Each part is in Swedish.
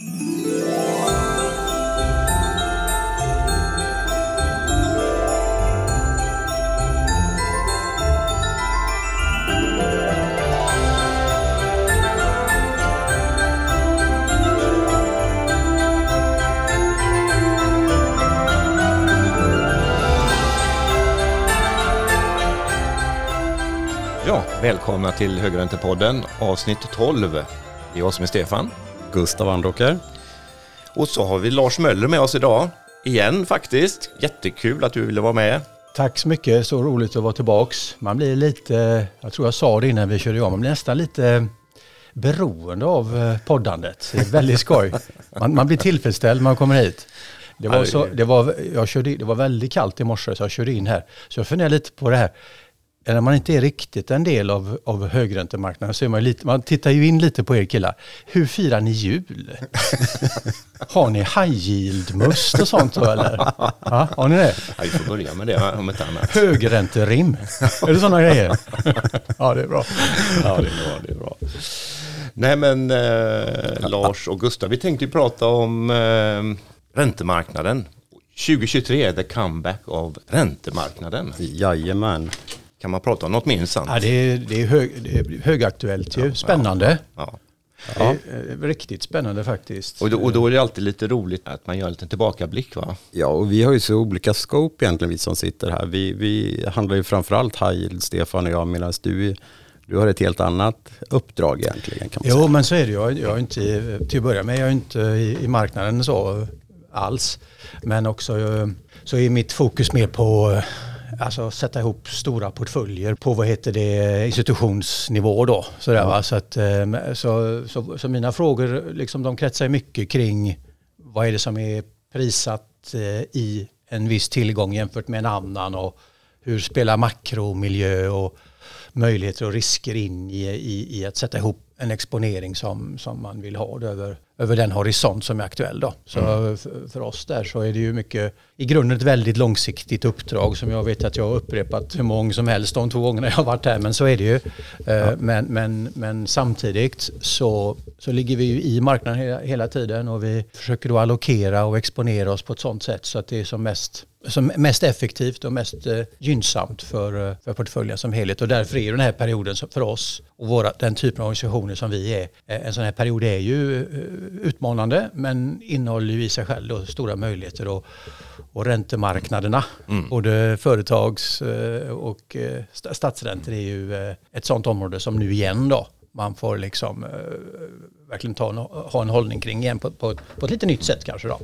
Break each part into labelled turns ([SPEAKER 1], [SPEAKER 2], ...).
[SPEAKER 1] Ja, välkomna till Högräntepodden avsnitt 12. Det är jag som är Stefan.
[SPEAKER 2] Gustav Andåker.
[SPEAKER 1] Och så har vi Lars Möller med oss idag. Igen faktiskt. Jättekul att du ville vara med.
[SPEAKER 3] Tack så mycket, så roligt att vara tillbaks. Man blir lite, jag tror jag sa det innan vi körde igång, man blir nästan lite beroende av eh, poddandet. Det är väldigt skoj. Man, man blir tillfredsställd när man kommer hit. Det var, så, det, var, jag körde, det var väldigt kallt i morse så jag körde in här. Så jag funderar lite på det här när man inte är riktigt en del av, av högräntemarknaden så är man lite, man tittar ju in lite på er killar. Hur firar ni jul? har ni high yield must och sånt då eller? Ja, har ni det?
[SPEAKER 1] Ja, vi får börja med det om ett annat.
[SPEAKER 3] Högränterim. är det sådana grejer? ja, det är bra.
[SPEAKER 1] Ja, det är bra. Det är bra. Nej men eh, Lars och Gustav, vi tänkte ju prata om eh, räntemarknaden. 2023, the comeback av räntemarknaden.
[SPEAKER 2] Jajamän.
[SPEAKER 1] Kan man prata om något mer sant?
[SPEAKER 3] Ja, det är, det är, hög, det är högaktuellt ju. Spännande.
[SPEAKER 1] Ja.
[SPEAKER 3] Ja. Det är riktigt spännande faktiskt.
[SPEAKER 1] Och, då, och då är det alltid lite roligt att man gör en liten tillbakablick va?
[SPEAKER 2] Ja, och vi har ju så olika scope egentligen vi som sitter här. Vi, vi handlar ju framförallt high yield, Stefan och jag, medan du, du har ett helt annat uppdrag egentligen. Kan man
[SPEAKER 3] jo,
[SPEAKER 2] säga.
[SPEAKER 3] men så är det ju. Jag är inte, till att börja med, jag är inte i, i marknaden så alls. Men också så är mitt fokus mer på alltså sätta ihop stora portföljer på vad heter det institutionsnivå då. Sådär, va? Så, att, så, så, så, mina frågor liksom, de kretsar mycket kring vad är det som är prissatt i en viss tillgång jämfört med en annan och hur spelar makromiljö och möjligheter och risker in i, i, i att sätta ihop en exponering som, som man vill ha över, över den horisont som är aktuell. Då. Så mm. för, oss där så är det ju mycket, i grunden ett väldigt långsiktigt uppdrag som jag vet att jag har upprepat hur många som helst de två gångerna jag har varit här, men så är det ju. Ja. Eh, men, men, men samtidigt så, så ligger vi ju i marknaden hela, hela tiden och vi försöker då allokera och exponera oss på ett sådant sätt så att det är som mest som mest effektivt och mest eh, gynnsamt för, eh, för portföljen som helhet. Och därför är den här perioden för oss och våra, den typen av organisationer som vi är, en sån här period är ju utmanande men innehåller ju i sig själv då stora möjligheter och, och räntemarknaderna, mm. både företags och statsräntor är ju ett sånt område som nu igen då man får liksom verkligen ta, ha en hållning kring igen på, på, på ett lite nytt sätt kanske då.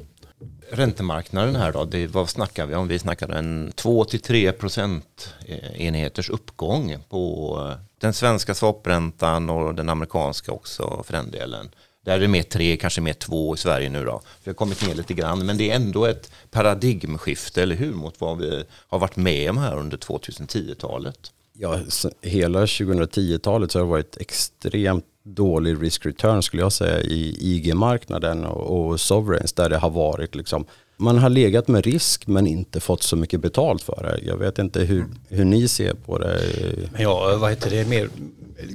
[SPEAKER 1] Räntemarknaden här då, det, vad snackar vi om? Vi snackar en 2-3 procent enheters uppgång på den svenska swapräntan och den amerikanska också för den delen. Där är det mer 3, kanske mer 2 i Sverige nu då. Vi har kommit ner lite grann, men det är ändå ett paradigmskifte, eller hur, mot vad vi har varit med om här under 2010-talet.
[SPEAKER 2] Ja, hela 2010-talet så har det varit extremt dålig risk return skulle jag säga i IG-marknaden och, och sovereigns där det har varit liksom man har legat med risk men inte fått så mycket betalt för det. Jag vet inte hur, hur ni ser på det.
[SPEAKER 3] Ja, vad heter det, mer,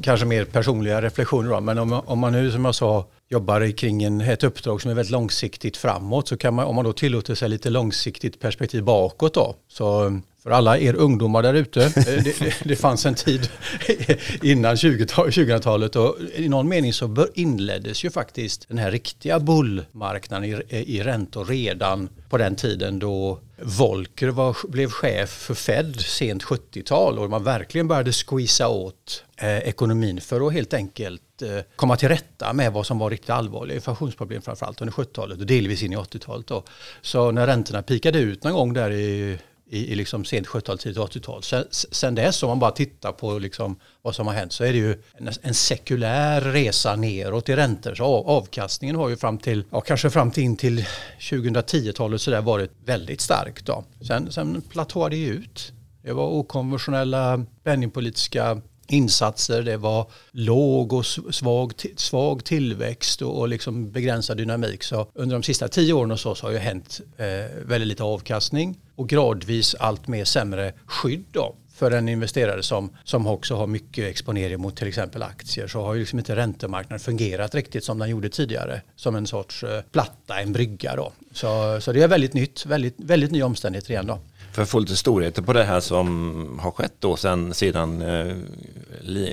[SPEAKER 3] kanske mer personliga reflektioner då. Men om, om man nu som jag sa jobbar kring en, ett uppdrag som är väldigt långsiktigt framåt så kan man, om man då tillåter sig lite långsiktigt perspektiv bakåt då, så eh, för alla er ungdomar där ute, eh, det, det, det, fanns en tid innan 2000-talet och i någon mening så inleddes ju faktiskt den här riktiga bullmarknaden i, i räntor redan på den tiden då Volcker var, blev chef för Fed sent 70-tal och man verkligen började squeeza åt eh, ekonomin för att helt enkelt Eh, komma till rätta med vad som var riktigt allvarliga inflationsproblem framförallt under 70-talet och delvis in i 80-talet. Så när räntorna pikade ut någon gång där i i, i liksom sent 70-tal, tidigt 80-tal. Sen, sen dess om man bara tittar på liksom vad som har hänt så är det ju en, en sekulär resa neråt i räntor. Så av, avkastningen har ju fram till, ja, kanske fram till in till 2010-talet så där varit väldigt stark. Då. Sen, sen platåade det ut. Det var okonventionella penningpolitiska insatser, det var låg och svag, svag tillväxt och, och liksom begränsad dynamik. Så under de sista tio åren och så, så har ju hänt eh, väldigt lite avkastning och gradvis allt mer sämre skydd då för en investerare som, som också har mycket exponering mot till exempel aktier så har ju liksom inte räntemarknaden fungerat riktigt som den gjorde tidigare. Som en sorts eh, platta, en brygga då. Så, så det är väldigt nytt, väldigt, väldigt ny omständigheter igen då.
[SPEAKER 1] För att få lite storheter på det här som har skett då sen, sedan eh,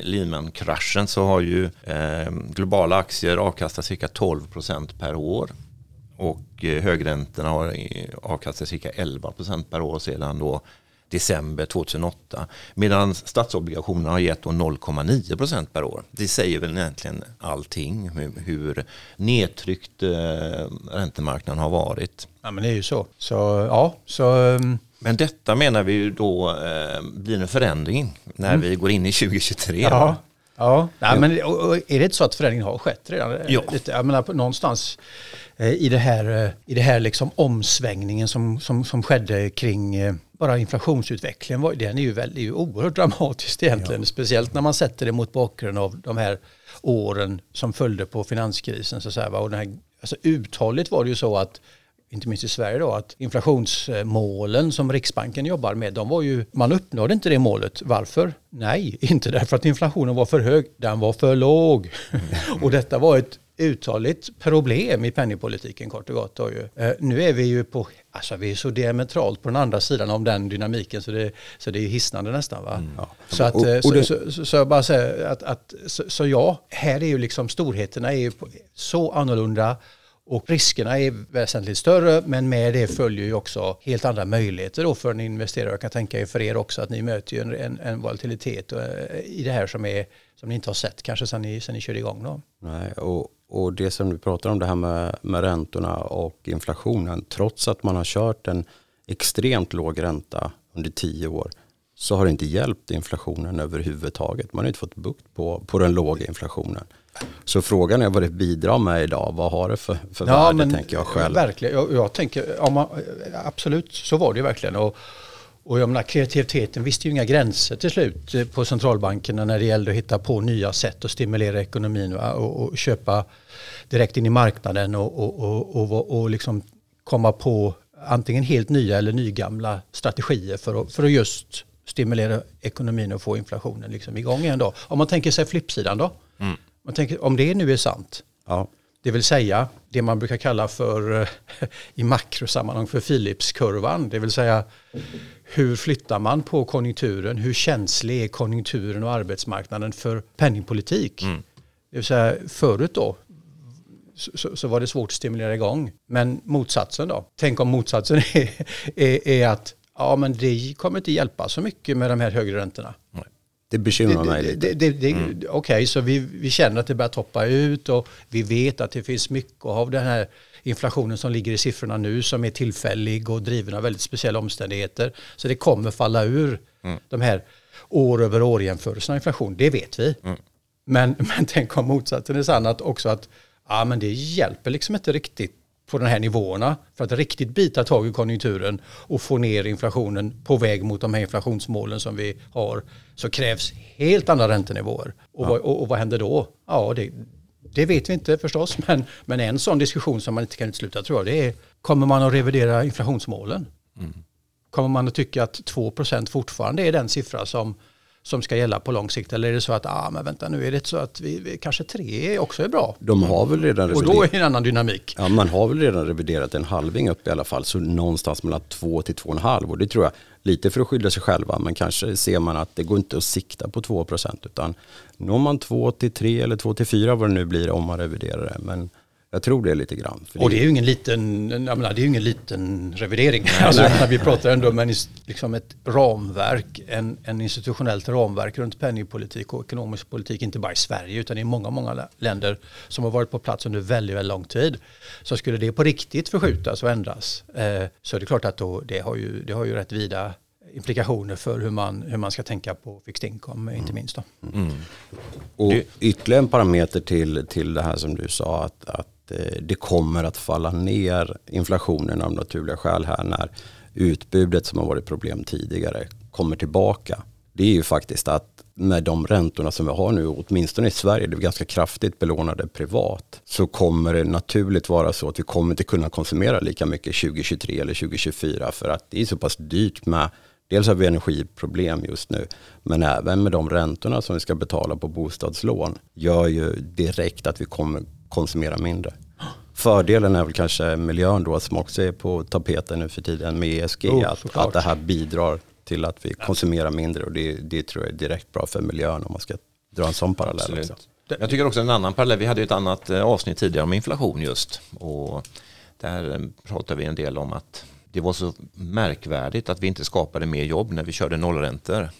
[SPEAKER 1] Lehman-kraschen så har ju eh, globala aktier avkastat cirka 12 procent per år. Och eh, högräntorna har eh, avkastat cirka 11 procent per år sedan då december 2008. Medan statsobligationerna har gett 0,9 procent per år. Det säger väl egentligen allting hur nedtryckt eh, räntemarknaden har varit.
[SPEAKER 3] Ja men det är ju så. Så ja, så um
[SPEAKER 1] men detta menar vi ju då eh, blir en förändring när mm. vi går in i 2023. Ja,
[SPEAKER 3] ja. Nej, men är det inte så att förändringen har skett redan?
[SPEAKER 1] Jo.
[SPEAKER 3] Lite, jag menar, någonstans eh, i det här, eh, i det här liksom omsvängningen som, som, som skedde kring eh, bara inflationsutvecklingen, den är ju, väldigt, är ju oerhört dramatiskt egentligen. Ja. Speciellt när man sätter det mot bakgrund av de här åren som följde på finanskrisen. Så, så här, och den här, alltså, uthålligt var det ju så att inte minst i Sverige då, att inflationsmålen som Riksbanken jobbar med, de var ju, man uppnådde inte det målet. Varför? Nej, inte därför att inflationen var för hög, den var för låg. Mm. och detta var ett uttaligt problem i penningpolitiken kort och gott. Eh, nu är vi ju på, alltså vi är så diametralt på den andra sidan om den dynamiken så det, så det är hisnande nästan. Va? Mm. Så, att, och, eh, och det... så, så, så, jag bara säger att, att så, så, ja, här är ju liksom storheterna är ju så annorlunda och riskerna är väsentligt större men med det följer ju också helt andra möjligheter då för en investerare. Jag kan tänka er för er också att ni möter ju en, en, en volatilitet eh, i det här som, är, som ni inte har sett kanske sedan ni, sedan ni körde igång. Då.
[SPEAKER 2] Nej, och, och det som du pratar om det här med, med räntorna och inflationen. Trots att man har kört en extremt låg ränta under tio år så har det inte hjälpt inflationen överhuvudtaget. Man har inte fått bukt på, på den låga inflationen. Så frågan är vad det bidrar med idag. Vad har det för, för ja, värde men, tänker jag själv.
[SPEAKER 3] Verkligen, jag, jag tänker, om man, absolut så var det verkligen. Och, och jag menar, kreativiteten visste ju inga gränser till slut eh, på centralbankerna när det gällde att hitta på nya sätt att stimulera ekonomin och, och, köpa direkt in i marknaden och, och, och, och, liksom komma på antingen helt nya eller nygamla strategier för att, för att just stimulera ekonomin och få inflationen liksom igång igen. Då. Om man tänker sig flippsidan då? Mm. Man tänker, om det nu är sant, ja. det vill säga det man brukar kalla för eh, i makrosammanhang för Philipskurvan, det vill säga hur flyttar man på konjunkturen, hur känslig är konjunkturen och arbetsmarknaden för penningpolitik? Mm. Det vill säga förut då så, så, var det svårt att stimulera igång. Men motsatsen då? Tänk om motsatsen är, är, är att ja, men det kommer inte hjälpa så mycket med de här högre räntorna. Nej.
[SPEAKER 2] Det bekymrar mig lite.
[SPEAKER 3] Mm. Okej, okay, så vi, vi känner att det börjar toppa ut och vi vet att det finns mycket av den här inflationen som ligger i siffrorna nu som är tillfällig och driven av väldigt speciella omständigheter. Så det kommer falla ur mm. de här år över år jämförelserna av inflation, det vet vi. Mm. Men, men tänk om motsatsen är sann, att också att ja, men det hjälper liksom inte riktigt på de här nivåerna för att riktigt bita tag i konjunkturen och få ner inflationen på väg mot de här inflationsmålen som vi har så krävs helt andra räntenivåer. Och, ja. vad, och, och vad händer då? Ja, det, det, vet vi inte förstås, men, men en sån diskussion som man inte kan utesluta tror jag det är kommer man att revidera inflationsmålen? Mm. Kommer man att tycka att 2% fortfarande är den siffra som som ska gälla på lång sikt? Eller är det så att, ah, men vänta nu är det så att vi, vi kanske tre också är bra?
[SPEAKER 2] De har väl redan
[SPEAKER 3] reviderat. Och då är det en annan dynamik.
[SPEAKER 2] Ja, man har väl redan reviderat en halving upp i alla fall. Så någonstans mellan två till två och en halv. Och det tror jag lite för att skydda sig själva. Men kanske ser man att det går inte att sikta på 2 procent. Utan når man två till tre eller två till fyra vad det nu blir om man reviderar det. Men jag tror det lite grann.
[SPEAKER 3] och det är ju ingen liten, jag menar, det är ingen liten revidering. Alltså, vi pratar ändå om en, liksom ett ramverk, en, en institutionellt ramverk runt penningpolitik och ekonomisk politik, inte bara i Sverige utan i många, många länder som har varit på plats under väldigt, väldigt lång tid. Så skulle det på riktigt förskjutas och ändras eh, så är det klart att då, det, har ju, det har ju rätt vida implikationer för hur man, hur man ska tänka på fixed income, mm. inte minst. Då. Mm.
[SPEAKER 2] Och ytterligare en parameter till, till det här som du sa, att, att Eh, det kommer att falla ner inflationen av naturliga skäl här när utbudet som har varit problem tidigare kommer tillbaka. Det är ju faktiskt att med de räntorna som vi har nu, åtminstone i Sverige, det är ganska kraftigt belånade privat, så kommer det naturligt vara så att vi kommer inte kunna konsumera lika mycket 2023 eller 2024 för att det är så pass dyrt med dels har vi energiproblem just nu, men även med de räntorna som vi ska betala på bostadslån gör ju direkt att vi kommer konsumera mindre. Fördelen är väl kanske miljön då som också är på tapeten nu för tiden med ESG.
[SPEAKER 3] Oh,
[SPEAKER 2] att, att det här bidrar till att vi konsumerar mindre och det, det tror jag är direkt bra för miljön om man ska dra en sån parallell.
[SPEAKER 1] Jag tycker också en annan parallell, vi hade ju ett annat eh, avsnitt tidigare om inflation just. Och där eh, pratade vi en del om att det var så märkvärdigt att vi inte skapade mer jobb när vi körde nollräntor.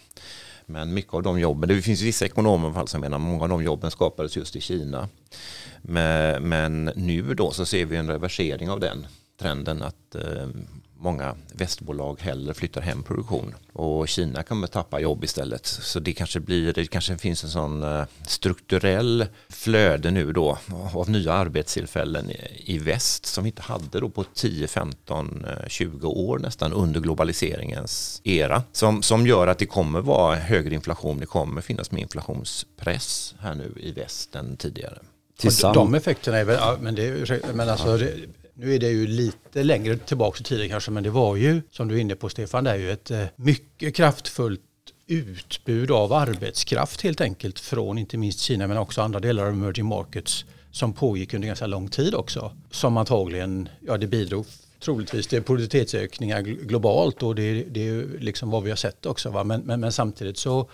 [SPEAKER 1] Men mycket av de jobben, det finns vissa ekonomer som menar att många av de jobben skapades just i Kina. Men, men nu då så ser vi en reversering av den trenden att eh, många västbolag hellre flyttar hem produktion och Kina kommer tappa jobb istället. Så det kanske blir, det kanske finns en sån eh, strukturell flöde nu då av nya arbetstillfällen i väst som vi inte hade då på 10, 15, 20 år nästan under globaliseringens era. Som, som gör att det kommer vara högre inflation, det kommer finnas mer inflationspress här nu i väst än tidigare.
[SPEAKER 3] Tillsamm de effekterna är väl, ja, men, det, men alltså, nu är det ju lite längre tillbaka i tiden kanske, men det var ju, som du är inne på Stefan, det är ju ett eh, mycket kraftfullt utbud av arbetskraft helt enkelt från inte minst Kina men också andra delar av emerging markets som pågick under ganska lång tid också. Som antagligen, ja det bidrog troligtvis till produktivitetsökningar globalt och det, det är liksom vad vi har sett också. Va? Men, men, men samtidigt så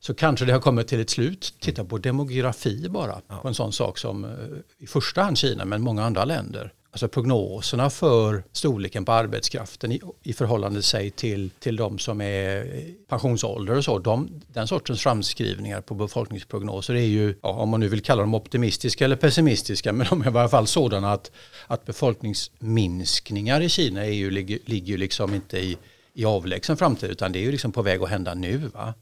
[SPEAKER 3] så kanske det har kommit till ett slut. Titta på demografi bara, ja. på en sån sak som eh, i första hand Kina men många andra länder. Alltså prognoserna för storleken på arbetskraften i, i förhållande sig till, till de som är eh, pensionsålder och så. De, den sortens framskrivningar på befolkningsprognoser är ju, ja, om man nu vill kalla dem optimistiska eller pessimistiska, men de är i alla fall sådana att, att befolkningsminskningar i Kina är ju, ligger, ligger liksom inte i, i avlägsen framtid utan det är ju liksom på väg att hända nu. Va?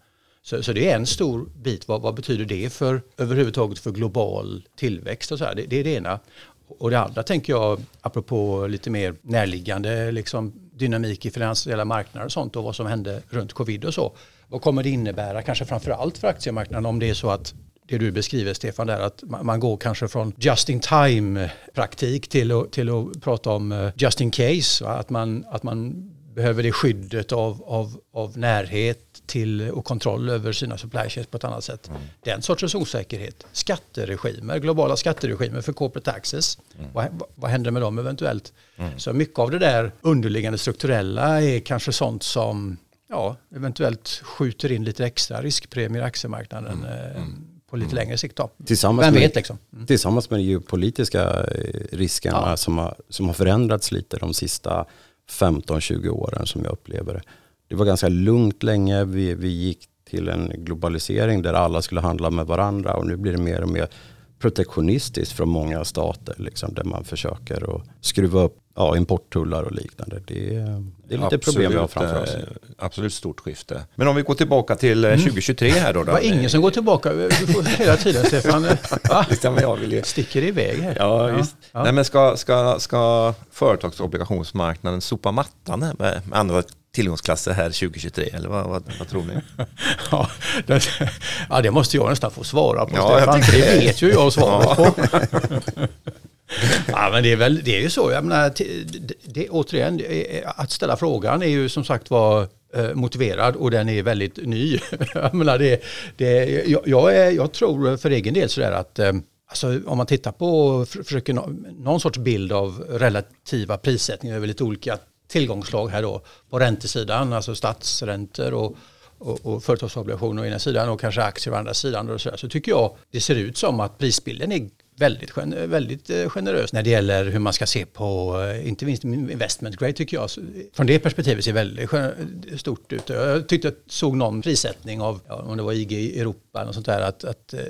[SPEAKER 3] Så, så det är en stor bit. Vad, vad, betyder det för överhuvudtaget för global tillväxt? Och så här? Det, det är det ena. Och det andra tänker jag, apropå lite mer närliggande liksom, dynamik i finansiella marknader och sånt och vad som hände runt covid och så. Vad kommer det innebära, kanske framförallt för aktiemarknaden om det är så att det du beskriver Stefan där att man går kanske från just in time praktik till att, till att prata om eh, just in case. Att man, att man behöver det skyddet av, av, av närhet till och kontroll över sina supply chains på ett annat sätt. Mm. Den sortens osäkerhet. Skatteregimer, globala skatteregimer för corporate taxes. Mm. Vad, vad händer med dem eventuellt? Mm. Så mycket av det där underliggande strukturella är kanske sånt som ja, eventuellt skjuter in lite extra riskpremier i aktiemarknaden. Mm. Eh, mm. på lite mm. längre sikt. Då.
[SPEAKER 2] Tillsammans Vem med, vet liksom. Mm. Tillsammans med de geopolitiska eh, riskerna ja. som, har, som har förändrats lite de sista 15-20 åren som jag upplever det. Det var ganska lugnt länge. Vi, vi gick till en globalisering där alla skulle handla med varandra och nu blir det mer och mer protektionistiskt från många stater. Liksom, där man försöker att skruva upp ja, importtullar och liknande. Det, det är lite absolut, problem vi har framför oss. Eh,
[SPEAKER 1] absolut stort skifte. Men om vi går tillbaka till 2023 eh, mm. här då.
[SPEAKER 3] Det var ingen som går tillbaka du får hela tiden Stefan.
[SPEAKER 1] jag vill
[SPEAKER 3] Sticker iväg här.
[SPEAKER 1] Ja, ja. Ja. Nej, men ska, ska, ska företagsobligationsmarknaden sopa mattan med, med andra tillgångsklasser här 2023 eller vad, vad, vad tror ni?
[SPEAKER 3] ja, det, ja, det måste jag nästan få svara på ja, Stefan, det vet ju jag svaret på. ja, men det är väl det är ju så. Jag menar, det, det, återigen, det, att ställa frågan är ju som sagt var eh, motiverad och den är väldigt ny. jag, menar, det, det, jag, jag, är, jag tror för egen del sådär att eh, Alltså om man tittar på, försöker någon sorts bild av relativa prissättningar över lite olika tillgångslag här då på räntesidan, alltså statsräntor och, och, och företagsobligationer å ena sidan och kanske aktier å andra sidan. Och så, där, så tycker jag det ser ut som att prisbilden är väldigt, väldigt eh, generös när det gäller hur man ska se på, eh, inte minst investment grade tycker jag. Från det perspektivet ser väldigt stort ut. Jag tyckte jag såg någon prissättning av, om det var IG Europa eller sånt där, att, att eh,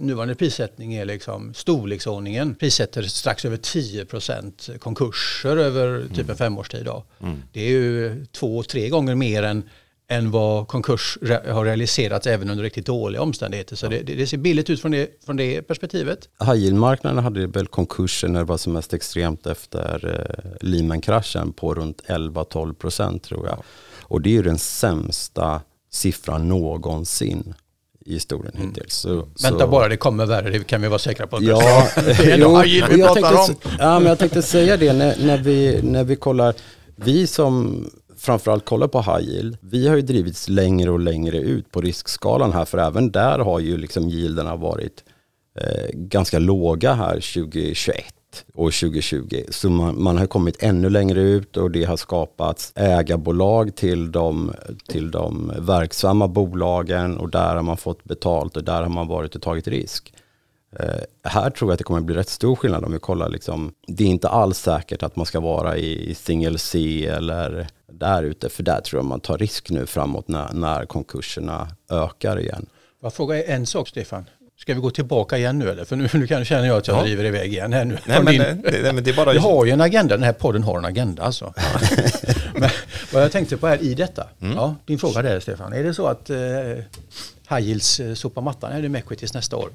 [SPEAKER 3] nuvarande prissättning är liksom storleksordningen, prissätter strax över 10% konkurser över typ en mm. femårstid. Då. Mm. Det är ju två, tre gånger mer än än vad konkurs har realiserats även under riktigt dåliga omständigheter. Så det, det, ser billigt ut från det, från det perspektivet.
[SPEAKER 2] High yield-marknaden hade väl konkurser när det var som mest extremt efter eh, Lehman-kraschen på runt 11-12 procent tror jag. Och det är ju den sämsta siffran någonsin i historien mm. hittills. Så,
[SPEAKER 3] Vänta så... bara, det kommer värre, det kan vi vara säkra på.
[SPEAKER 2] Ja, det är jo, vi pratar tänkte, om. Ja, men jag tänkte säga det när, när, vi, när vi kollar, vi som framförallt kolla på high yield. Vi har ju drivits längre och längre ut på riskskalan här för även där har ju liksom yielderna varit eh, ganska låga här 2021 och 2020. Så man, man, har kommit ännu längre ut och det har skapats ägarbolag till de, till de verksamma bolagen och där har man fått betalt och där har man varit och tagit risk. Eh, här tror jag att det kommer bli rätt stor skillnad om vi kollar. Liksom, det är inte alls säkert att man ska vara i single C eller där ute, för där tror jag man tar risk nu framåt när, när konkurserna ökar igen.
[SPEAKER 3] Jag frågar en sak Stefan. Ska vi gå tillbaka igen nu eller? För nu, nu känner jag att jag ja. driver iväg igen här nu.
[SPEAKER 1] Nej, men, din, det, men det är bara...
[SPEAKER 3] Jag har ju en agenda, den här podden har en agenda alltså. men vad jag tänkte på här i detta, mm. ja, din fråga där Stefan. Är det så att eh, high yields eh, sopar mattan det med equities nästa år?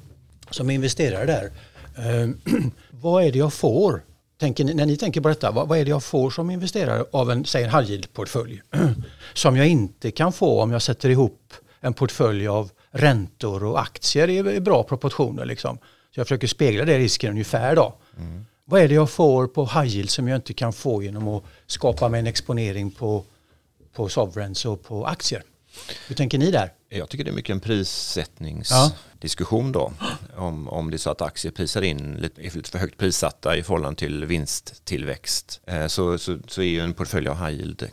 [SPEAKER 3] Som investerare där, eh, vad är det jag får? Tänker ni, när ni tänker på detta, vad, vad, är det jag får som investerare av en, säg en high yield-portfölj? som jag inte kan få om jag sätter ihop en portfölj av räntor och aktier i, bra proportioner. Liksom. Så jag försöker spegla det risken ungefär då. Mm. Vad är det jag får på high yield som jag inte kan få genom att skapa mig en exponering på, på sovereigns och på aktier? Hur tänker ni där?
[SPEAKER 1] Jag tycker det är mycket en prissättningsdiskussion då. Om, om det är så att aktier prisar in lite, lite för högt prissatta i förhållande till vinsttillväxt. Eh, så, så, så är ju en portfölj av high yield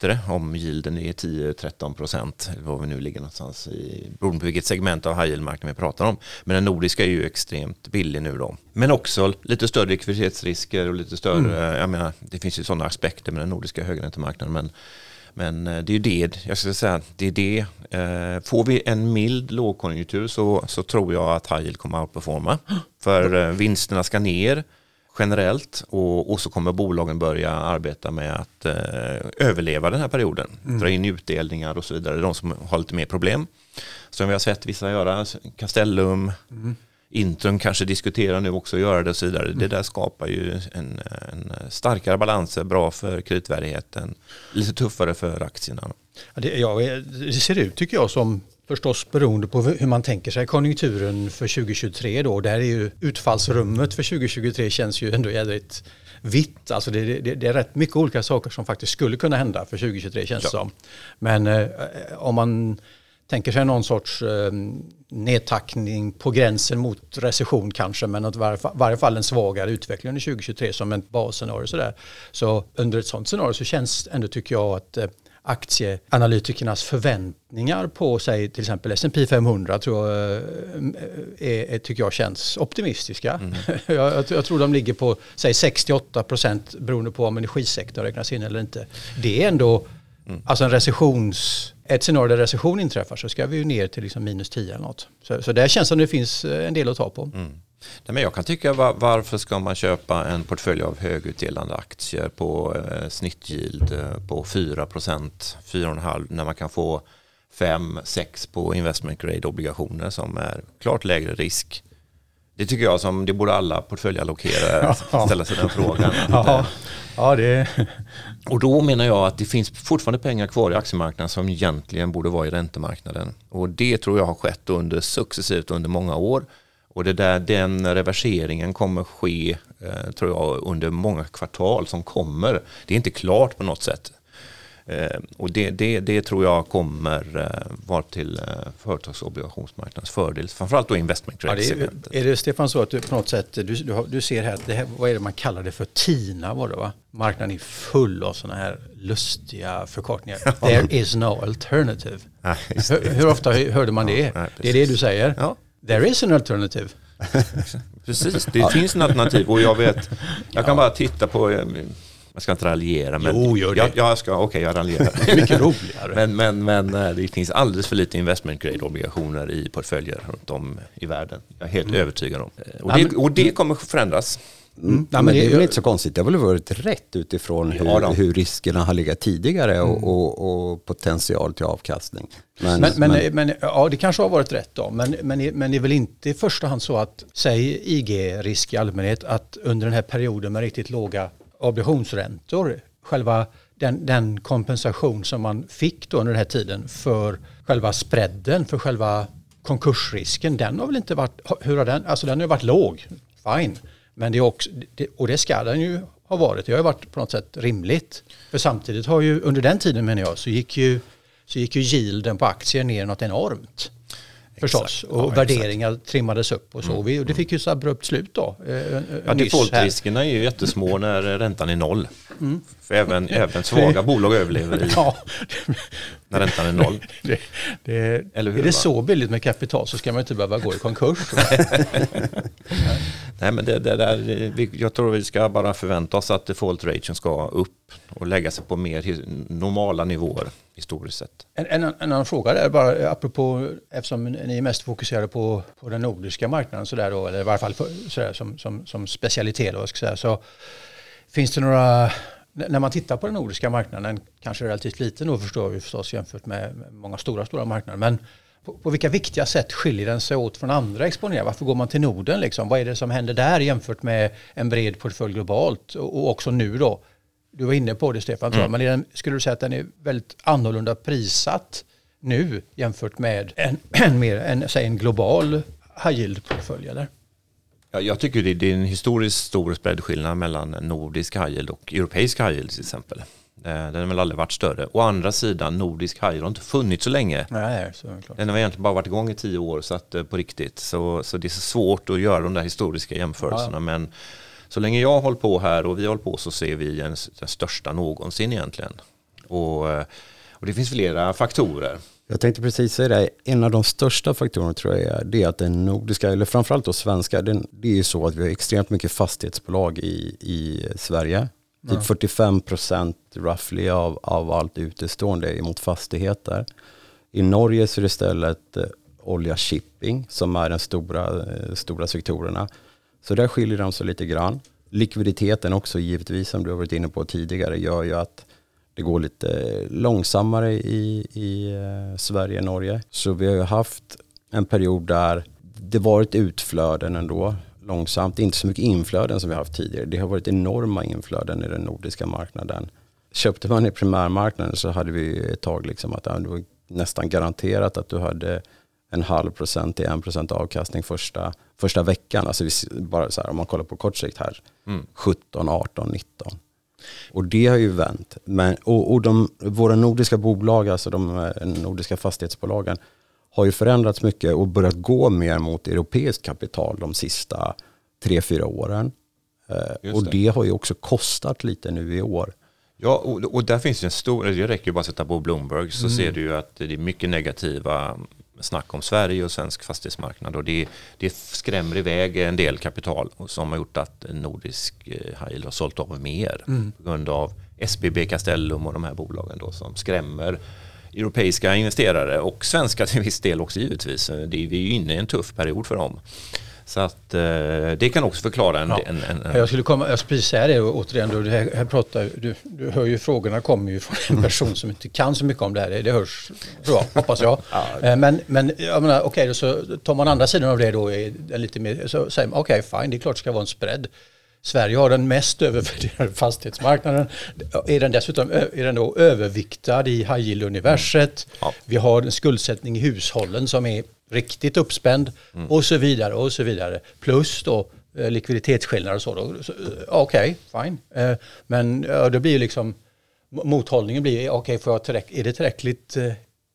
[SPEAKER 1] bättre om yielden är 10-13 procent, vad vi nu ligger någonstans i, beroende på vilket segment av high yield-marknaden vi pratar om. Men den nordiska är ju extremt billig nu då. Men också lite större likviditetsrisker och lite större, mm. jag menar, det finns ju sådana aspekter med den nordiska högräntemarknaden, men men eh, det är ju det, jag skulle säga, det är det. Eh, får vi en mild lågkonjunktur så, så tror jag att high yield kommer att outperforma. För eh, vinsterna ska ner generellt och, och så kommer bolagen börja arbeta med att eh, överleva den här perioden. Mm. Dra in utdelningar och så vidare, de som har lite mer problem. Som vi har sett vissa göra, Castellum, mm. Intrum kanske diskuterar nu också att göra det och så vidare. Mm. Det där skapar ju en, en starkare balans, bra för kreditvärdigheten, lite tuffare för aktierna.
[SPEAKER 3] Ja, det, ja, det ser ut tycker jag som förstås beroende på hur man tänker sig konjunkturen för 2023 då. Där är ju utfallsrummet för 2023 känns ju ändå jädrigt vitt. Alltså det, det, det, är rätt mycket olika saker som faktiskt skulle kunna hända för 2023 känns det ja. som. Men eh, om man tänker sig någon sorts eh, nedtackning på gränsen mot recession kanske, men att var, varje fall en svagare utveckling under 2023 som ett basscenario. Sådär. Så under ett sådant scenario så känns ändå, tycker jag, att eh, aktieanalytikernas förväntningar på sig till exempel S&P 500 tror jag, eh, är, är, tycker jag känns optimistiska. Mm. jag, jag, tror de ligger på säg 68 procent beroende på om energisektorn räknas in eller inte. Det är ändå mm. alltså en recessions ett scenario där recession inträffar så ska vi ju ner till liksom minus 10 eller något. Så, så där känns det som det finns eh, en del att ta på. Mm.
[SPEAKER 1] Nej, men jag kan tycka var, varför ska man köpa en portfölj av högutdelande aktier på eh, snittyield eh, på 4 4,5 när man kan få 5-6 på investment grade obligationer som är klart lägre risk. Det tycker jag som det borde alla portföljallokerare ställa sig den frågan.
[SPEAKER 3] ja, ja, det...
[SPEAKER 1] Och då menar jag att det finns fortfarande pengar kvar i aktiemarknaden som egentligen borde vara i räntemarknaden. Och det tror jag har skett under successivt under många år. Och det där, den reverseringen kommer ske, eh, tror jag, under många kvartal som kommer. Det är inte klart på något sätt. Eh, och det, det, det, tror jag kommer eh, vara till eh, företagsobligationsmarknadens fördel. Framförallt då investment grade
[SPEAKER 3] ja, är, är det Stefan så att du på något sätt, du, du, du ser här, det här, vad är det man kallar det för, TINA var det va? Marknaden är full av sådana här lustiga förkortningar. There is no alternative. Ja, hur, hur, ofta hörde man det? Ja, det är det du säger? Ja. There is an alternative.
[SPEAKER 1] Precis, det finns en alternativ och jag vet, jag kan bara titta på jag ska inte raljera. Men
[SPEAKER 3] jo, gör det.
[SPEAKER 1] Jag, jag ska, okej, okay, jag raljerar.
[SPEAKER 3] mycket roligare.
[SPEAKER 1] men, men, men eh, det finns alldeles för lite investment grade obligationer i portföljer runt om i världen. Jag är helt mm. övertygad om. Och det, och det kommer förändras.
[SPEAKER 2] Mm. mm. Ja, men det är väl inte så konstigt. Det har väl varit rätt utifrån hur, ja, hur riskerna har legat tidigare och, mm. och, och, potential till avkastning.
[SPEAKER 3] Men, men, men, men, men, ja, det kanske har varit rätt då. Men, men, men det är väl inte i första hand så att, säg IG-risk i allmänhet, att under den här perioden med riktigt låga obligationsräntor, själva den, den, kompensation som man fick då under den här tiden för själva spreaden, för själva konkursrisken, den har väl inte varit, hur har den, alltså den har varit låg, fine. Men det är också, och det ska den ju ha varit. Det har ju varit på något sätt rimligt. För samtidigt har ju under den tiden menar jag så gick ju, så gick ju yielden på aktier ner något enormt. Förstås. Och ja, värderingar exakt. trimmades upp och så. Mm. Vi, och det fick ju så abrupt slut då.
[SPEAKER 1] Eh, ja, defaultriskerna är ju jättesmå när räntan är noll. Mm. För även, även svaga bolag överlever i, ja. När räntan är noll.
[SPEAKER 3] Det, det, Eller hur, är det va? så billigt med kapital så ska man inte behöva gå i konkurs.
[SPEAKER 1] Nej, men det, det där, jag tror vi ska bara förvänta oss att default raten ska upp och lägga sig på mer normala nivåer historiskt sett.
[SPEAKER 3] En, en, en annan fråga där bara apropå eftersom ni är mest fokuserade på, på den nordiska marknaden så där då, eller i varje fall för, så där, som, som, som specialitet då, ska säga, så finns det några när man tittar på den nordiska marknaden, kanske relativt liten då förstår vi förstås jämfört med många stora, stora marknader, men på, på, vilka viktiga sätt skiljer den sig åt från andra exponeringar? Varför går man till Norden? Liksom? Vad är det som händer där jämfört med en bred portfölj globalt? Och, och också nu då, du var inne på det Stefan, mm. men den, skulle du säga att den är väldigt annorlunda prissatt nu jämfört med en, en, mer, en, säg en global high yield-portfölj? Eller?
[SPEAKER 1] Ja, jag tycker det, är en historiskt stor spreadskillnad mellan nordisk high yield och europeisk high yield till exempel. Eh, den har väl aldrig varit större. Å andra sidan, nordisk high yield har inte funnits så länge.
[SPEAKER 3] Nej, så
[SPEAKER 1] Den har egentligen bara varit igång i tio år så att, eh, på riktigt. Så, så det är så svårt att göra de där historiska jämförelserna. Ja. Men så länge jag hållit på här och vi hållit på så ser vi en, den största någonsin egentligen. Och, eh, och det finns flera faktorer.
[SPEAKER 2] Jag tänkte precis säga det, en av de största faktorerna tror jag är det att den nordiska, eller framförallt då svenska, den, det är ju så att vi har extremt mycket fastighetsbolag i, i Sverige. Typ ja. 45 procent roughly av, av allt utestående är mot fastigheter. I Norge så är det istället eh, olja shipping som är den stora, eh, stora sektorerna. Så där skiljer de sig lite grann. Likviditeten också givetvis som du har varit inne på tidigare gör ju att det går lite långsammare i, i eh, Sverige och Norge. Så vi har ju haft en period där det varit utflöden ändå långsamt. Inte så mycket inflöden som vi haft tidigare. Det har varit enorma inflöden i den nordiska marknaden. Köpte man i primärmarknaden så hade vi ett tag liksom att det var nästan garanterat att du hade en halv procent till en procent avkastning första, första veckan. Alltså vi, bara så här, om man kollar på kort sikt här, mm. 17, 18, 19. Och det har ju vänt. Men, och, och de, våra nordiska bolag, alltså de eh, nordiska fastighetsbolagen, har ju förändrats mycket och börjat gå mer mot europeiskt kapital de sista tre, fyra åren. Eh, och det har ju också kostat lite nu i år.
[SPEAKER 1] Ja, och, och där finns det en stor, det räcker ju bara att sätta på Bloomberg så mm. ser du ju att det är mycket negativa snack om Sverige och svensk fastighetsmarknad och det, det skrämmer iväg en del kapital som har gjort att nordisk eh, high har sålt av mer mm. på grund av SBB Castellum och de här bolagen då som skrämmer europeiska investerare och svenska till viss del också givetvis. Det, vi är ju inne i en tuff period för dem. Så att eh, det kan också förklara en... Ja. en, en,
[SPEAKER 3] en... Jag skulle komma, jag säga det återigen, du, här, här pratar, du, du hör ju frågorna kommer ju från en person som inte kan så mycket om det här, det, det hörs, jag, hoppas jag. ja. Eh, men, men jag menar, okej, okay, så tar man andra sidan av det då, lite mer, så säger man okej, okay, fine, det är klart det ska vara en spread. Sverige har den mest övervärderade fastighetsmarknaden. Är den dessutom är den då överviktad i high yield-universet. Ja. Vi har en skuldsättning i hushållen som är riktigt uppspänd mm. och så vidare och så vidare. Plus då eh, likviditetsskillnader och så. Då. så eh, okej, okay, fine. Eh, men ja, det blir ju liksom mothållningen blir, okej, okay, är det tillräckligt,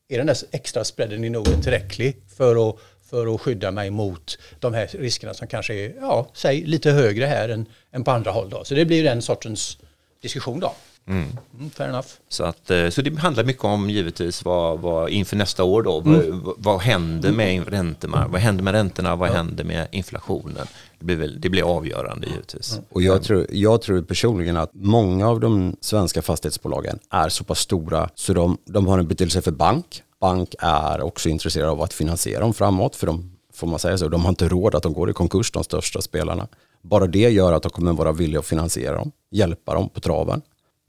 [SPEAKER 3] är den där extra spreaden i Norden tillräcklig för att, för att skydda mig mot de här riskerna som kanske är, ja, säg lite högre här än, än på andra håll då. Så det blir den sortens diskussion då. Mm. Mm, fair enough.
[SPEAKER 1] Så, att, eh, så det handlar mycket om givetvis vad, vad inför nästa år då, mm. vad, vad händer med räntorna, vad händer med räntorna, vad ja. händer med inflationen? Det blir, väl, det blir avgörande givetvis.
[SPEAKER 2] Och jag tror, jag tror personligen att många av de svenska fastighetsbolagen är så pass stora så de, de har en betydelse för bank. Bank är också intresserade av att finansiera dem framåt för de får man säga så, de har inte råd att de går i konkurs, de största spelarna. Bara det gör att de kommer vara villiga att finansiera dem, hjälpa dem på traven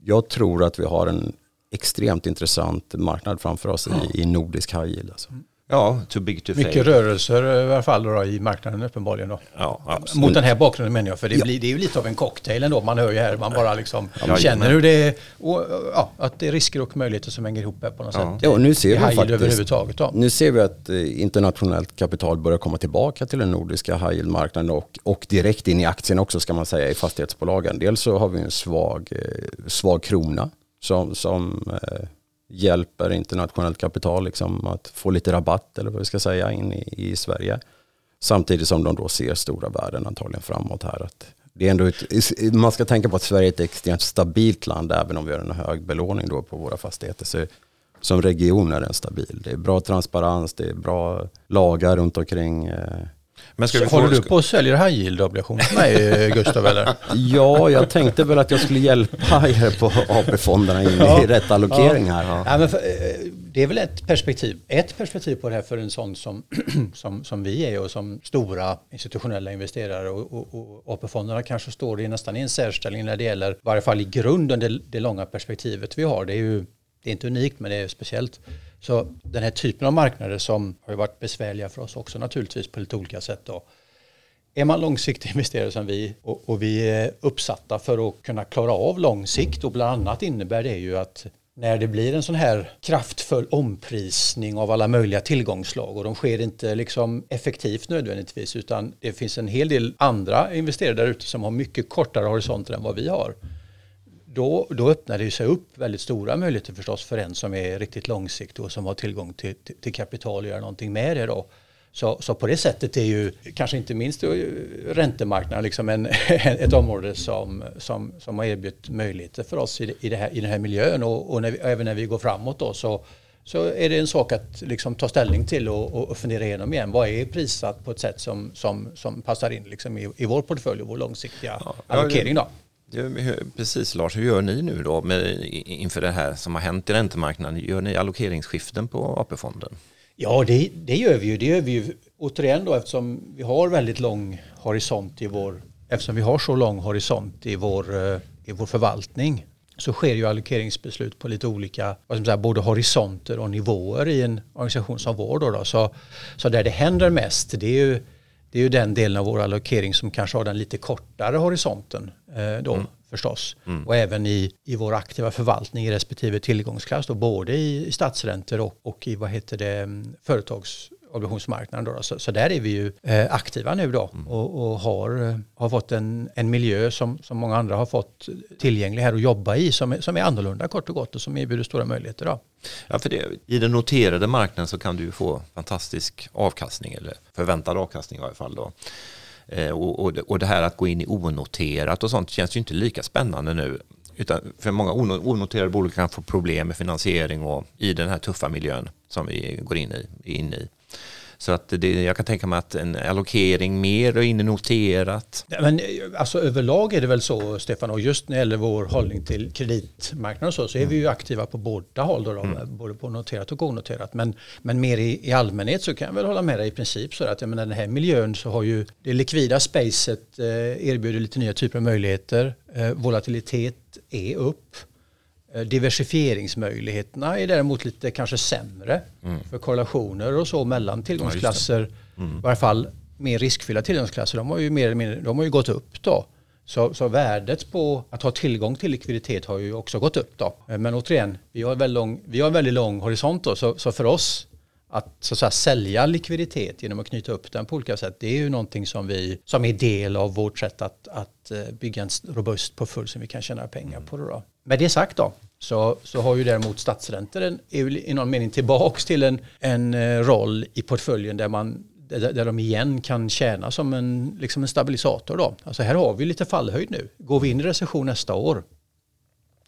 [SPEAKER 2] jag tror att vi har en extremt intressant marknad framför oss i, i nordisk high yield. Alltså.
[SPEAKER 1] Ja, too big to fail.
[SPEAKER 3] Mycket rörelser i alla fall då, i marknaden uppenbarligen då.
[SPEAKER 1] Ja, absolut.
[SPEAKER 3] Mot den här bakgrunden menar jag, för det,
[SPEAKER 2] Ja.
[SPEAKER 3] blir, det är ju lite av en cocktail ändå. Man hör ju här, man bara liksom
[SPEAKER 1] Ja,
[SPEAKER 3] känner hur det är, och, ja, att det är risker och möjligheter som hänger ihop här på något
[SPEAKER 1] Ja.
[SPEAKER 3] sätt.
[SPEAKER 2] Ja, nu ser vi faktiskt-
[SPEAKER 3] överhuvudtaget då.
[SPEAKER 2] Nu ser vi att eh, internationellt kapital börjar komma tillbaka till den nordiska high yield-marknaden och, och direkt in i aktien också ska man säga i fastighetsbolagen. Dels så har vi en svag, eh, svag krona som, som eh, hjälper internationellt kapital liksom att få lite rabatt eller vad vi ska säga in i, i Sverige. Samtidigt som de då ser stora värden antagligen framåt här. Att det är ändå ett, man ska tänka på att Sverige är ett extremt stabilt land även om vi har en hög belåning då på våra fastigheter. Så som region är den stabil. Det är bra transparens, det är bra lagar runt omkring. Eh,
[SPEAKER 1] men ska vi
[SPEAKER 3] Håller du på och säljer high yield-obligationer till mig, eh, Gustav? Eller?
[SPEAKER 2] Ja, jag tänkte väl att jag skulle hjälpa er på AP-fonderna in
[SPEAKER 3] Ja.
[SPEAKER 2] i rätt allokering här.
[SPEAKER 3] Ja, men för, eh, det är väl ett perspektiv. Ett perspektiv på det här för en sån som, som, som vi är och som stora institutionella investerare och, och, och AP-fonderna kanske står i nästan i en särställning när det gäller, i varje fall i grunden, det, det långa perspektivet vi har. Det är ju det är inte unikt men det är speciellt. Så den här typen av marknader som har varit besvärliga för oss också naturligtvis på lite olika sätt. Då. Är man långsiktig investerare som vi och, och vi är uppsatta för att kunna klara av lång sikt och bland annat innebär det ju att när det blir en sån här kraftfull omprisning av alla möjliga tillgångslag och de sker inte liksom effektivt nödvändigtvis utan det finns en hel del andra investerare där ute som har mycket kortare horisonter än vad vi har. Då, då öppnar det sig upp väldigt stora möjligheter förstås för en som är riktigt långsiktig och som har tillgång till, till, till kapital och göra någonting med det då. Så, så på det sättet är ju kanske inte minst räntemarknaden liksom en, ett område som, som, som har erbjudit möjligheter för oss i, i, här, i den här miljön och, och, när vi, även när vi går framåt då så, så är det en sak att liksom ta ställning till och, och, och fundera igenom igen. Vad är prissatt på ett sätt som, som, som passar in liksom i, i vår portfölj och vår långsiktiga
[SPEAKER 1] Ja,
[SPEAKER 3] allokering då?
[SPEAKER 1] Precis Lars, hur gör ni nu då med, inför det här som har hänt i räntemarknaden? Gör ni allokeringsskiften på AP-fonden?
[SPEAKER 3] Ja, det, det gör vi ju. Det gör vi ju återigen då eftersom vi har väldigt lång horisont i vår, eftersom vi har så lång horisont i vår, eh, i vår förvaltning så sker ju allokeringsbeslut på lite olika, vad säga, både horisonter och nivåer i en organisation som vår. Då då. Så, så där det händer mest, det är ju det är ju den delen av vår allokering som kanske har den lite kortare horisonten eh, då förstås. Och även i, i vår aktiva förvaltning i respektive tillgångsklass då, både i, i statsräntor och, och i vad heter det, mm, företagsobligationsmarknaden. Då, då. Så, så där är vi ju eh, aktiva nu då och, och har, eh, har fått en, en miljö som, som många andra har fått tillgänglig här att jobba i som är, som är annorlunda kort och gott och som erbjuder stora möjligheter. Då.
[SPEAKER 1] Ja, för det, I den noterade marknaden så kan du ju få fantastisk avkastning, eller förväntad avkastning i varje fall. Då. Eh, och, och, det, och det här att gå in i onoterat och sånt känns ju inte lika spännande nu. Utan för många ono- onoterade bolag kan få problem med finansiering och i den här tuffa miljön som vi går in i. In i. Så att det, jag kan tänka mig att en allokering mer och in i noterat.
[SPEAKER 3] Ja, Men alltså överlag är det väl så Stefan och just när det gäller vår hållning till kreditmarknaden och så, så är vi ju aktiva på båda håll då, då både på noterat och onoterat. Men, men mer i, i allmänhet så kan jag väl hålla med dig i princip så att jag menar, den här miljön så har ju det likvida spacet eh, erbjuder lite nya typer av möjligheter. Eh, volatilitet är upp. Eh, Diversifieringsmöjligheterna är däremot lite kanske sämre för korrelationer och så mellan tillgångsklasser. I varje fall mer riskfyllda tillgångsklasser. De har ju mer eller mindre, de har ju gått upp då. Så, så värdet på att ha tillgång till likviditet har ju också gått upp då. Eh, Men återigen, vi har, väldigt lång, vi har en väldigt lång horisont då. Så, så för oss att, så att säga, sälja likviditet genom att knyta upp den på olika sätt, det är ju någonting som, vi, som är del av vårt sätt att, att eh, bygga en robust portfölj som vi kan tjäna pengar på. Då. Med det sagt då, så, så har ju däremot statsräntor en, i någon mening tillbaks till en, en eh, roll i portföljen där, man, där, där de igen kan tjäna som en, liksom en stabilisator. Då. Alltså här har vi lite fallhöjd nu. Går vi in i recession nästa år,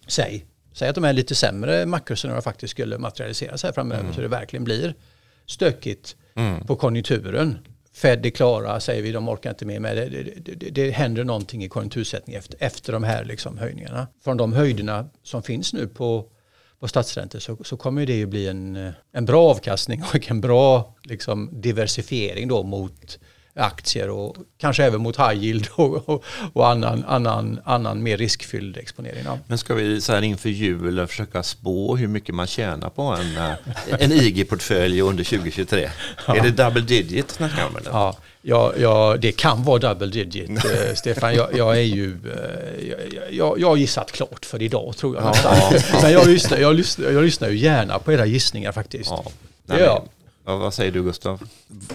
[SPEAKER 3] säg, säg att de är lite sämre makroscenarier faktiskt skulle materialiseras här framöver så det verkligen blir stökigt på konjunkturen. Fed är klara, säger vi, de orkar inte med. Men det, det, det, det händer någonting i konjunktursättning efter, efter de här liksom höjningarna. Från de höjderna som finns nu på, på statsräntor så, så kommer det ju bli en, en bra avkastning och en bra liksom, diversifiering då mot aktier och kanske även mot high yield och, och, och annan, annan, annan mer riskfylld exponering. Ja.
[SPEAKER 1] Men ska vi så här inför jul försöka spå hur mycket man tjänar på en, eh, en IG-portfölj under 2023? Ja. Är det double digit snackar om eller?
[SPEAKER 3] Ja, ja, ja, det kan vara double digit, eh, Stefan. Jag, jag, är ju, eh, jag, jag har gissat klart för idag tror jag. Ja, Men jag lyssnar, jag, lyssnar, jag lyssnar ju gärna på era gissningar faktiskt. Ja.
[SPEAKER 1] Nej, ja. Vad säger du Gustav?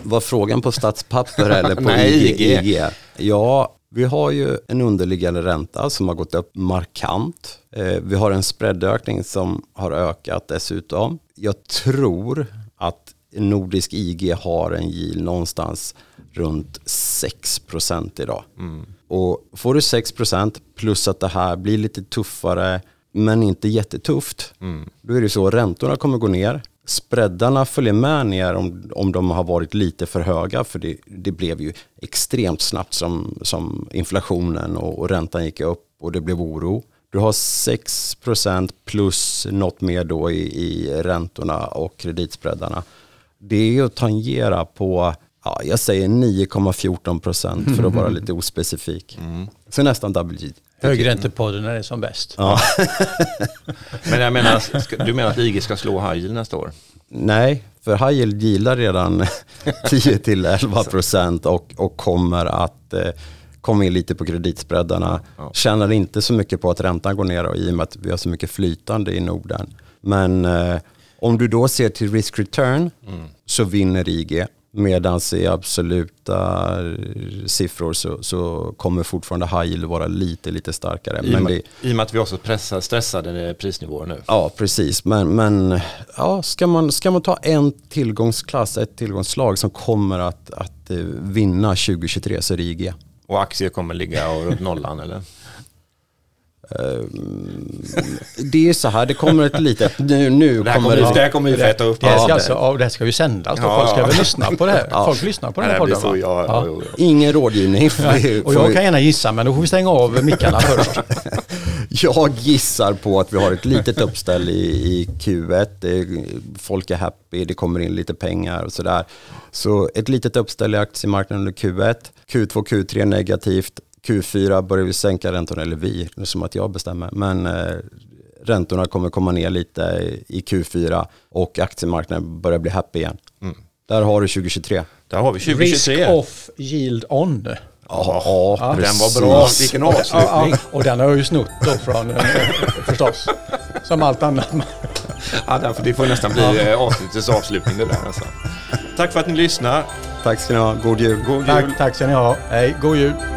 [SPEAKER 2] Var frågan på statspapper eller på Nej, IG? IG? Ja, vi har ju en underliggande ränta som har gått upp markant. Eh, vi har en spreadökning som har ökat dessutom. Jag tror att nordisk IG har en yield någonstans runt 6% idag. Mm. Och får du 6% plus att det här blir lite tuffare men inte jättetufft. Mm. Då är det så att räntorna kommer gå ner spreadarna följer med ner om, om de har varit lite för höga för det, det blev ju extremt snabbt som, som inflationen och, och räntan gick upp och det blev oro. Du har 6% plus något mer då i, i räntorna och kreditspreadarna. Det är ju att tangera på, ja, jag säger 9,14% för att vara lite ospecifik. Mm. Så nästan double.
[SPEAKER 3] Högräntepodden när det är som bäst.
[SPEAKER 1] Ja. Men jag menar, du menar att IG ska slå high yield nästa år?
[SPEAKER 2] Nej, för high yield gillar redan 10-11% och, och kommer att eh, komma in lite på kreditspreadarna. Ja. Tjänar inte så mycket på att räntan går ner och, i och med att vi har så mycket flytande i Norden. Men eh, om du då ser till risk return mm. så vinner IG. Medan i absoluta siffror så, så kommer fortfarande high yield vara lite, lite starkare.
[SPEAKER 1] I, men det, I och med att vi också pressar stressade prisnivåer nu.
[SPEAKER 2] Ja, precis. Men, men ja, ska, man, ska man ta en tillgångsklass, ett tillgångsslag som kommer att, att eh, vinna 2023 så är det IG.
[SPEAKER 1] Och aktier kommer ligga runt nollan eller?
[SPEAKER 2] Ehm, det är så här, det kommer ett litet... Nu, nu
[SPEAKER 1] det, här kommer, det, det här kommer ju feta upp.
[SPEAKER 3] Det, här ska, alltså, ja, det här ska ju sändas. Ja, folk ska väl lyssna på det här. Ja. Folk lyssnar på den här podden. Så,
[SPEAKER 2] ja, ja. Ingen rådgivning.
[SPEAKER 3] Och jag kan gärna gissa, men då får vi stänga av mickarna först.
[SPEAKER 2] jag gissar på att vi har ett litet uppställ i, i Q1. folk är happy, det kommer in lite pengar och sådär. Så ett litet uppställ i aktiemarknaden under Q1. Q2, Q3 negativt. Q4 börjar vi sänka räntorna, eller vi, det är som att jag bestämmer. Men eh, räntorna kommer komma ner lite i Q4 och aktiemarknaden börjar bli happy igen. Mm. Där har du 2023.
[SPEAKER 1] Där har vi 2023.
[SPEAKER 3] Risk off, yield on.
[SPEAKER 1] Ja, ja, den var bra. Vilken avslutning. Ja, ja,
[SPEAKER 3] och den har jag ju snott då från, eh, förstås, som allt annat.
[SPEAKER 1] Ja, därför det får nästan bli. Eh, avsnittets avslutning det där. Alltså. Tack för att ni lyssnar.
[SPEAKER 2] Tack ska ni ha. God jul.
[SPEAKER 3] God jul. Tack, tack ska ni ha. Hej, god jul.